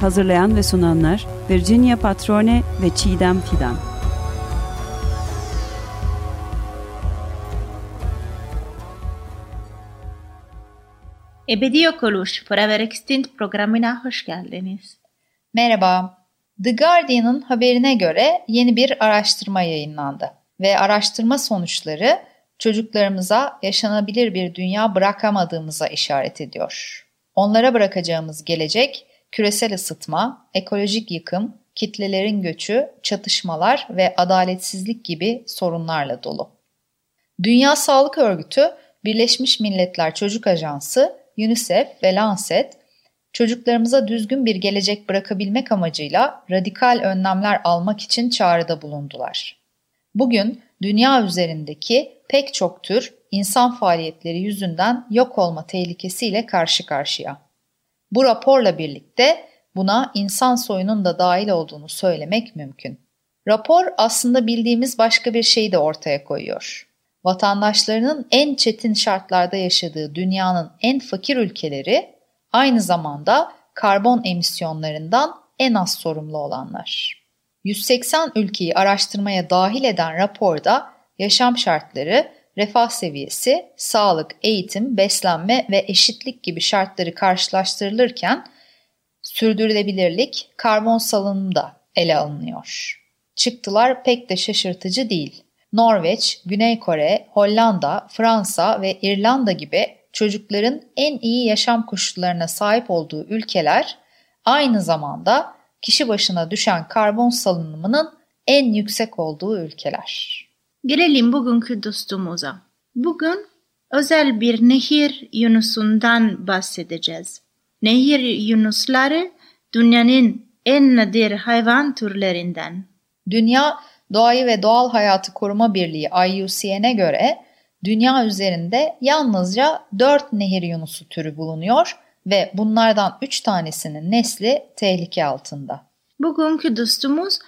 Hazırlayan ve sunanlar Virginia Patrone ve Çiğdem Fidan. Ebedi Yok Oluş Forever Extinct programına hoş geldiniz. Merhaba. The Guardian'ın haberine göre yeni bir araştırma yayınlandı ve araştırma sonuçları çocuklarımıza yaşanabilir bir dünya bırakamadığımıza işaret ediyor. Onlara bırakacağımız gelecek küresel ısıtma, ekolojik yıkım, kitlelerin göçü, çatışmalar ve adaletsizlik gibi sorunlarla dolu. Dünya Sağlık Örgütü, Birleşmiş Milletler Çocuk Ajansı, UNICEF ve Lancet, çocuklarımıza düzgün bir gelecek bırakabilmek amacıyla radikal önlemler almak için çağrıda bulundular. Bugün dünya üzerindeki pek çok tür insan faaliyetleri yüzünden yok olma tehlikesiyle karşı karşıya. Bu raporla birlikte buna insan soyunun da dahil olduğunu söylemek mümkün. Rapor aslında bildiğimiz başka bir şeyi de ortaya koyuyor. Vatandaşlarının en çetin şartlarda yaşadığı dünyanın en fakir ülkeleri aynı zamanda karbon emisyonlarından en az sorumlu olanlar. 180 ülkeyi araştırmaya dahil eden raporda yaşam şartları, refah seviyesi, sağlık, eğitim, beslenme ve eşitlik gibi şartları karşılaştırılırken sürdürülebilirlik, karbon salınımı da ele alınıyor. Çıktılar pek de şaşırtıcı değil. Norveç, Güney Kore, Hollanda, Fransa ve İrlanda gibi çocukların en iyi yaşam koşullarına sahip olduğu ülkeler aynı zamanda kişi başına düşen karbon salınımının en yüksek olduğu ülkeler. Gelelim bugünkü dostumuza. Bugün özel bir nehir yunusundan bahsedeceğiz. Nehir yunusları dünyanın en nadir hayvan türlerinden. Dünya Doğayı ve Doğal Hayatı Koruma Birliği IUCN'e göre dünya üzerinde yalnızca 4 nehir yunusu türü bulunuyor ve bunlardan 3 tanesinin nesli tehlike altında. Bugünkü dostumuz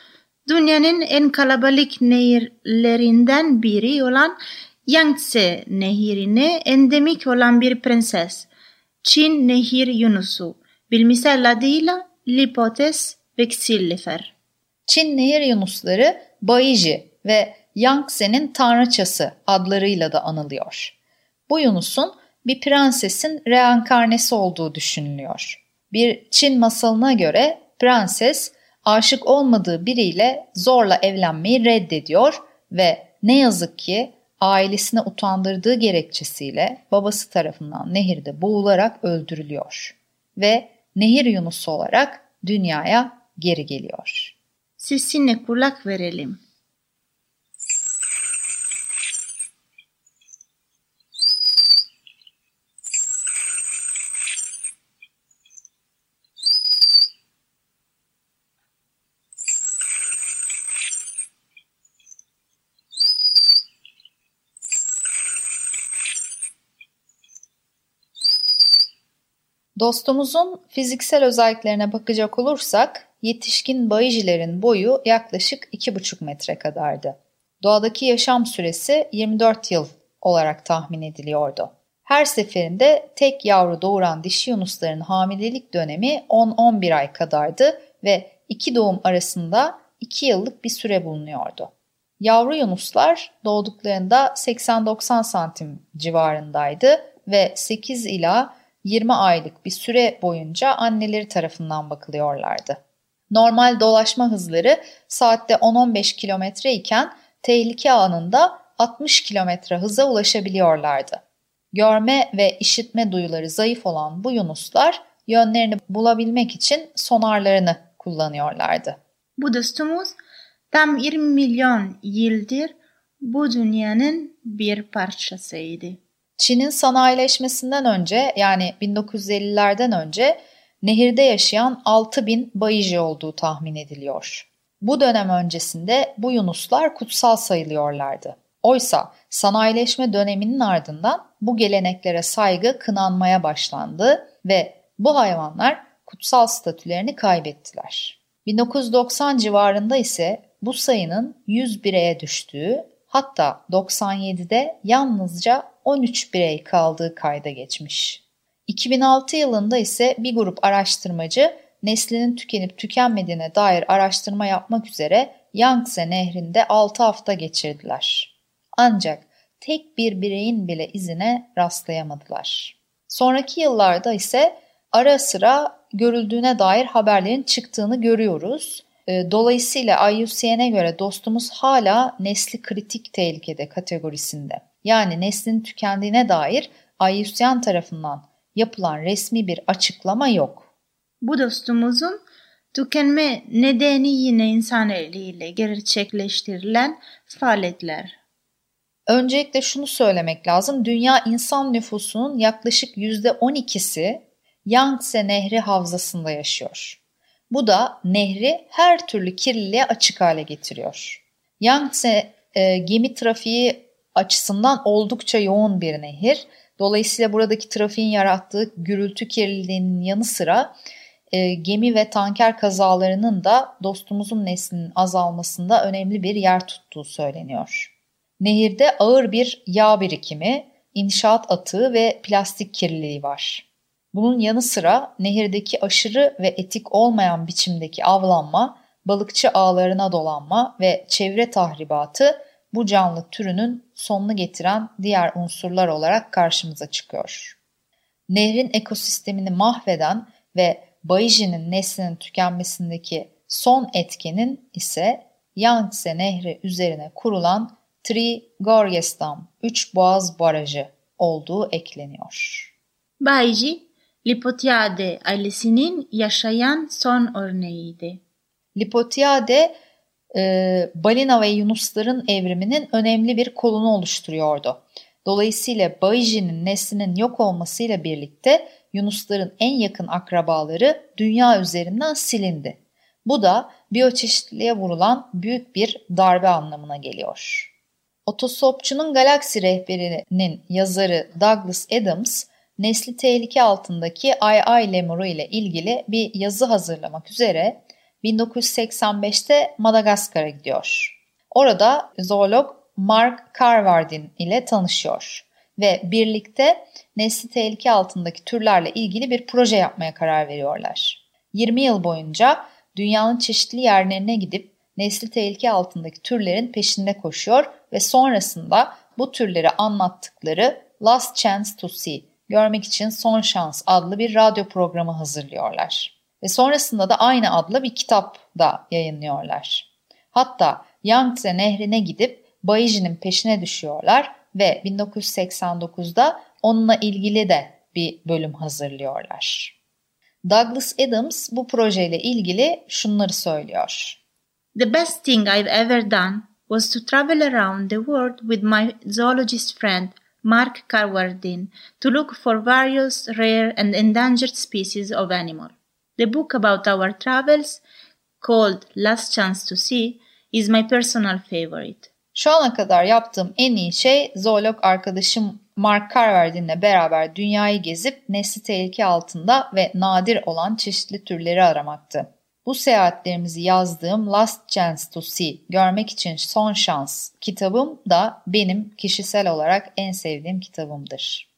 dünyanın en kalabalık nehirlerinden biri olan Yangtze nehirine endemik olan bir prenses. Çin nehir yunusu, bilimsel adıyla Lipotes vexillifer. Çin nehir yunusları Baiji ve Yangtze'nin tanrıçası adlarıyla da anılıyor. Bu yunusun bir prensesin reenkarnesi olduğu düşünülüyor. Bir Çin masalına göre prenses aşık olmadığı biriyle zorla evlenmeyi reddediyor ve ne yazık ki ailesine utandırdığı gerekçesiyle babası tarafından nehirde boğularak öldürülüyor ve nehir yunusu olarak dünyaya geri geliyor. Sesine kulak verelim. Dostumuzun fiziksel özelliklerine bakacak olursak yetişkin bayijilerin boyu yaklaşık 2,5 metre kadardı. Doğadaki yaşam süresi 24 yıl olarak tahmin ediliyordu. Her seferinde tek yavru doğuran dişi yunusların hamilelik dönemi 10-11 ay kadardı ve iki doğum arasında 2 yıllık bir süre bulunuyordu. Yavru yunuslar doğduklarında 80-90 santim civarındaydı ve 8 ila 20 aylık bir süre boyunca anneleri tarafından bakılıyorlardı. Normal dolaşma hızları saatte 10-15 kilometre iken tehlike anında 60 kilometre hıza ulaşabiliyorlardı. Görme ve işitme duyuları zayıf olan bu yunuslar yönlerini bulabilmek için sonarlarını kullanıyorlardı. Bu dostumuz tam 20 milyon yıldır bu dünyanın bir parçasıydı. Çin'in sanayileşmesinden önce yani 1950'lerden önce nehirde yaşayan 6000 bayiji olduğu tahmin ediliyor. Bu dönem öncesinde bu yunuslar kutsal sayılıyorlardı. Oysa sanayileşme döneminin ardından bu geleneklere saygı kınanmaya başlandı ve bu hayvanlar kutsal statülerini kaybettiler. 1990 civarında ise bu sayının 100 bireye düştüğü hatta 97'de yalnızca 13 birey kaldığı kayda geçmiş. 2006 yılında ise bir grup araştırmacı neslinin tükenip tükenmediğine dair araştırma yapmak üzere Yangtze nehrinde 6 hafta geçirdiler. Ancak tek bir bireyin bile izine rastlayamadılar. Sonraki yıllarda ise ara sıra görüldüğüne dair haberlerin çıktığını görüyoruz. Ee, dolayısıyla IUCN'e göre dostumuz hala nesli kritik tehlikede kategorisinde. Yani neslin tükendiğine dair IUCN tarafından yapılan resmi bir açıklama yok. Bu dostumuzun tükenme nedeni yine insan eliyle gerçekleştirilen faaliyetler. Öncelikle şunu söylemek lazım. Dünya insan nüfusunun yaklaşık %12'si Yangtze Nehri havzasında yaşıyor. Bu da nehri her türlü kirliliğe açık hale getiriyor. Yangtze e, gemi trafiği açısından oldukça yoğun bir nehir. Dolayısıyla buradaki trafiğin yarattığı gürültü kirliliğinin yanı sıra e, gemi ve tanker kazalarının da dostumuzun neslinin azalmasında önemli bir yer tuttuğu söyleniyor. Nehirde ağır bir yağ birikimi, inşaat atığı ve plastik kirliliği var. Bunun yanı sıra nehirdeki aşırı ve etik olmayan biçimdeki avlanma, balıkçı ağlarına dolanma ve çevre tahribatı bu canlı türünün sonunu getiren diğer unsurlar olarak karşımıza çıkıyor. Nehrin ekosistemini mahveden ve Bayiji'nin neslinin tükenmesindeki son etkenin ise Yangtze Nehri üzerine kurulan Tri Gorges Dam, Üç Boğaz Barajı olduğu ekleniyor. Bayji, Lipotiade ailesinin yaşayan son örneğiydi. Lipotiade e, balina ve yunusların evriminin önemli bir kolunu oluşturuyordu. Dolayısıyla Bayiji'nin neslinin yok olmasıyla birlikte yunusların en yakın akrabaları dünya üzerinden silindi. Bu da biyoçeşitliliğe vurulan büyük bir darbe anlamına geliyor. Otosopçunun Galaksi Rehberi'nin yazarı Douglas Adams, nesli tehlike altındaki ay lemuru ile ilgili bir yazı hazırlamak üzere 1985'te Madagaskar'a gidiyor. Orada zoolog Mark Carvardin ile tanışıyor ve birlikte nesli tehlike altındaki türlerle ilgili bir proje yapmaya karar veriyorlar. 20 yıl boyunca dünyanın çeşitli yerlerine gidip nesli tehlike altındaki türlerin peşinde koşuyor ve sonrasında bu türleri anlattıkları Last Chance to See, görmek için son şans adlı bir radyo programı hazırlıyorlar. Ve sonrasında da aynı adlı bir kitap da yayınlıyorlar. Hatta Yangtze nehrine gidip Bayiji'nin peşine düşüyorlar ve 1989'da onunla ilgili de bir bölüm hazırlıyorlar. Douglas Adams bu projeyle ilgili şunları söylüyor. The best thing I've ever done was to travel around the world with my zoologist friend Mark Carwardin to look for various rare and endangered species of animal. The book about our travels, called Last Chance to See, is my personal favorite. Şu ana kadar yaptığım en iyi şey zoolog arkadaşım Mark Carverdin'le beraber dünyayı gezip nesli tehlike altında ve nadir olan çeşitli türleri aramaktı. Bu seyahatlerimizi yazdığım Last Chance to See, Görmek için Son Şans kitabım da benim kişisel olarak en sevdiğim kitabımdır.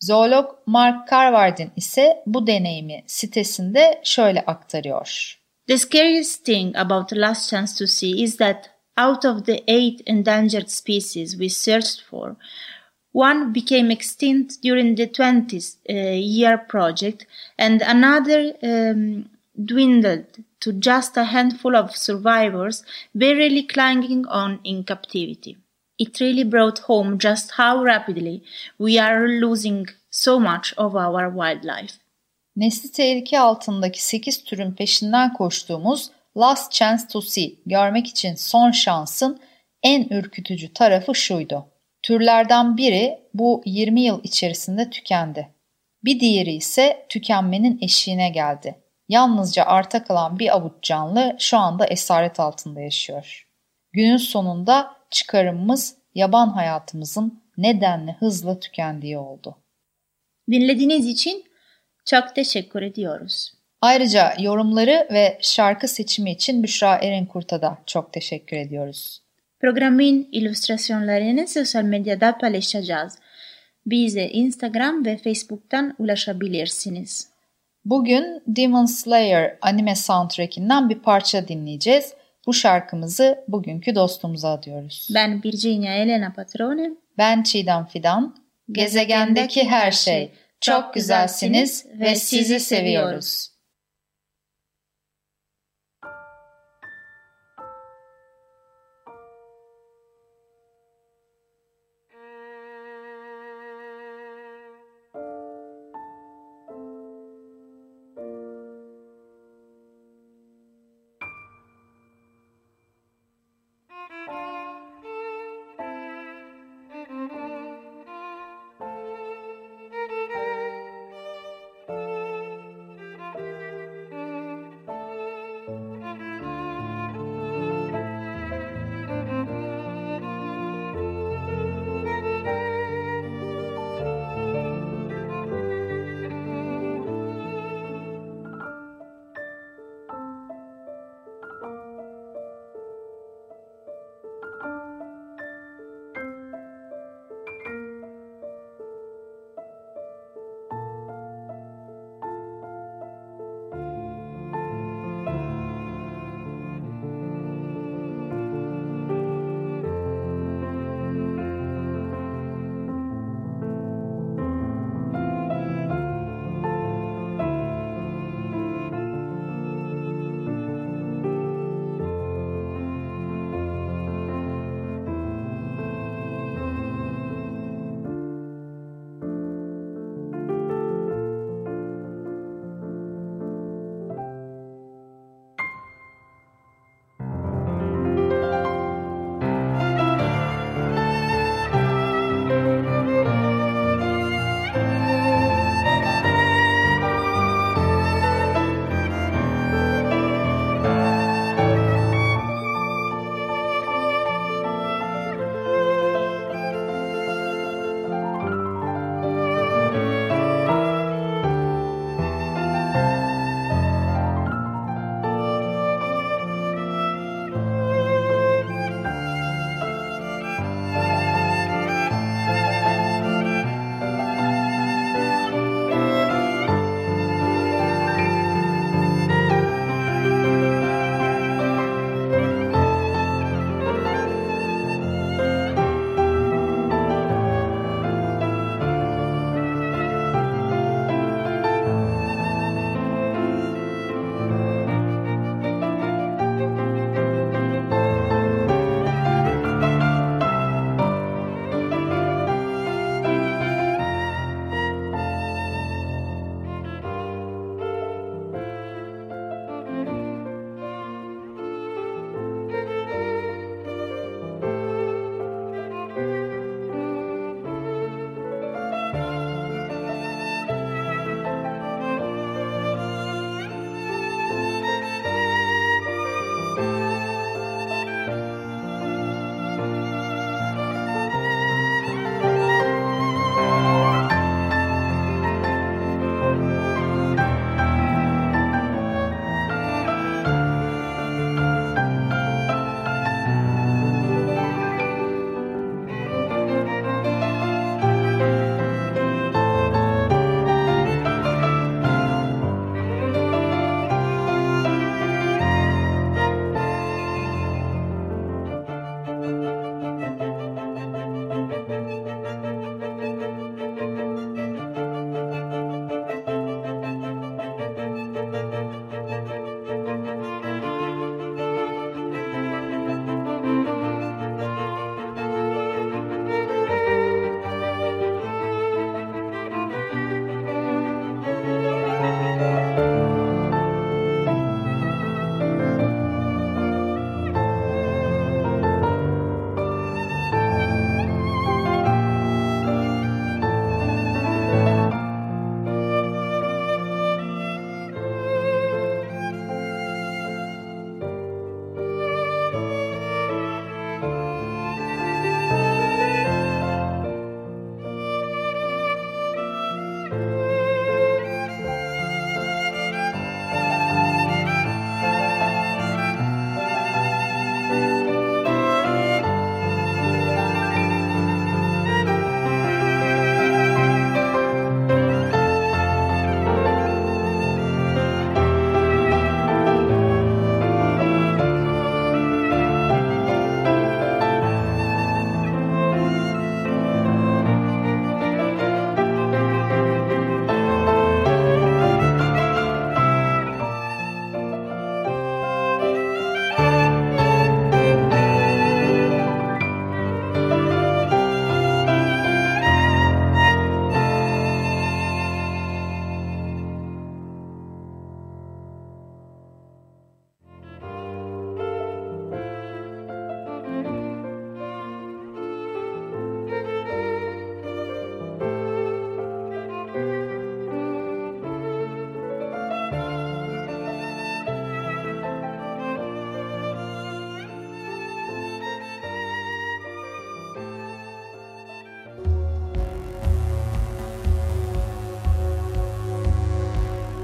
Zoolog Mark Carvardin ise bu deneyimi sitesinde şöyle aktarıyor. The scariest thing about Last Chance to See is that out of the eight endangered species we searched for, one became extinct during the 20th uh, year project and another um, dwindled to just a handful of survivors barely clinging on in captivity. It really brought home just how rapidly we are losing so much of our wildlife. Nesli tehlike altındaki 8 türün peşinden koştuğumuz Last Chance to See, görmek için son şansın en ürkütücü tarafı şuydu. Türlerden biri bu 20 yıl içerisinde tükendi. Bir diğeri ise tükenmenin eşiğine geldi. Yalnızca arta kalan bir avuç canlı şu anda esaret altında yaşıyor. Günün sonunda çıkarımımız yaban hayatımızın nedenle hızla tükendiği oldu. Dinlediğiniz için çok teşekkür ediyoruz. Ayrıca yorumları ve şarkı seçimi için Büşra Erenkurt'a da çok teşekkür ediyoruz. Programın illüstrasyonlarını sosyal medyada paylaşacağız. Bize Instagram ve Facebook'tan ulaşabilirsiniz. Bugün Demon Slayer anime soundtrackinden bir parça dinleyeceğiz. Bu şarkımızı bugünkü dostumuza adıyoruz. Ben Virginia Elena Patrone. Ben Çiğdem Fidan. Gezegendeki her şey. Çok güzelsiniz ve sizi seviyoruz.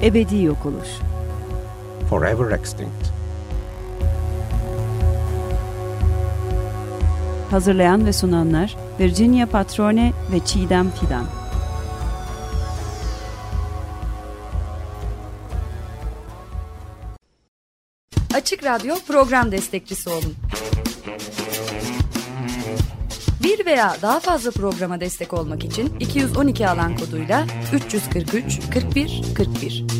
Ebedi yok oluş. Forever extinct. Hazırlayan ve sunanlar Virginia Patrone ve Çiğdem Fidan. Açık Radyo program destekçisi olun. Bir veya daha fazla programa destek olmak için 212 alan koduyla 343 41 41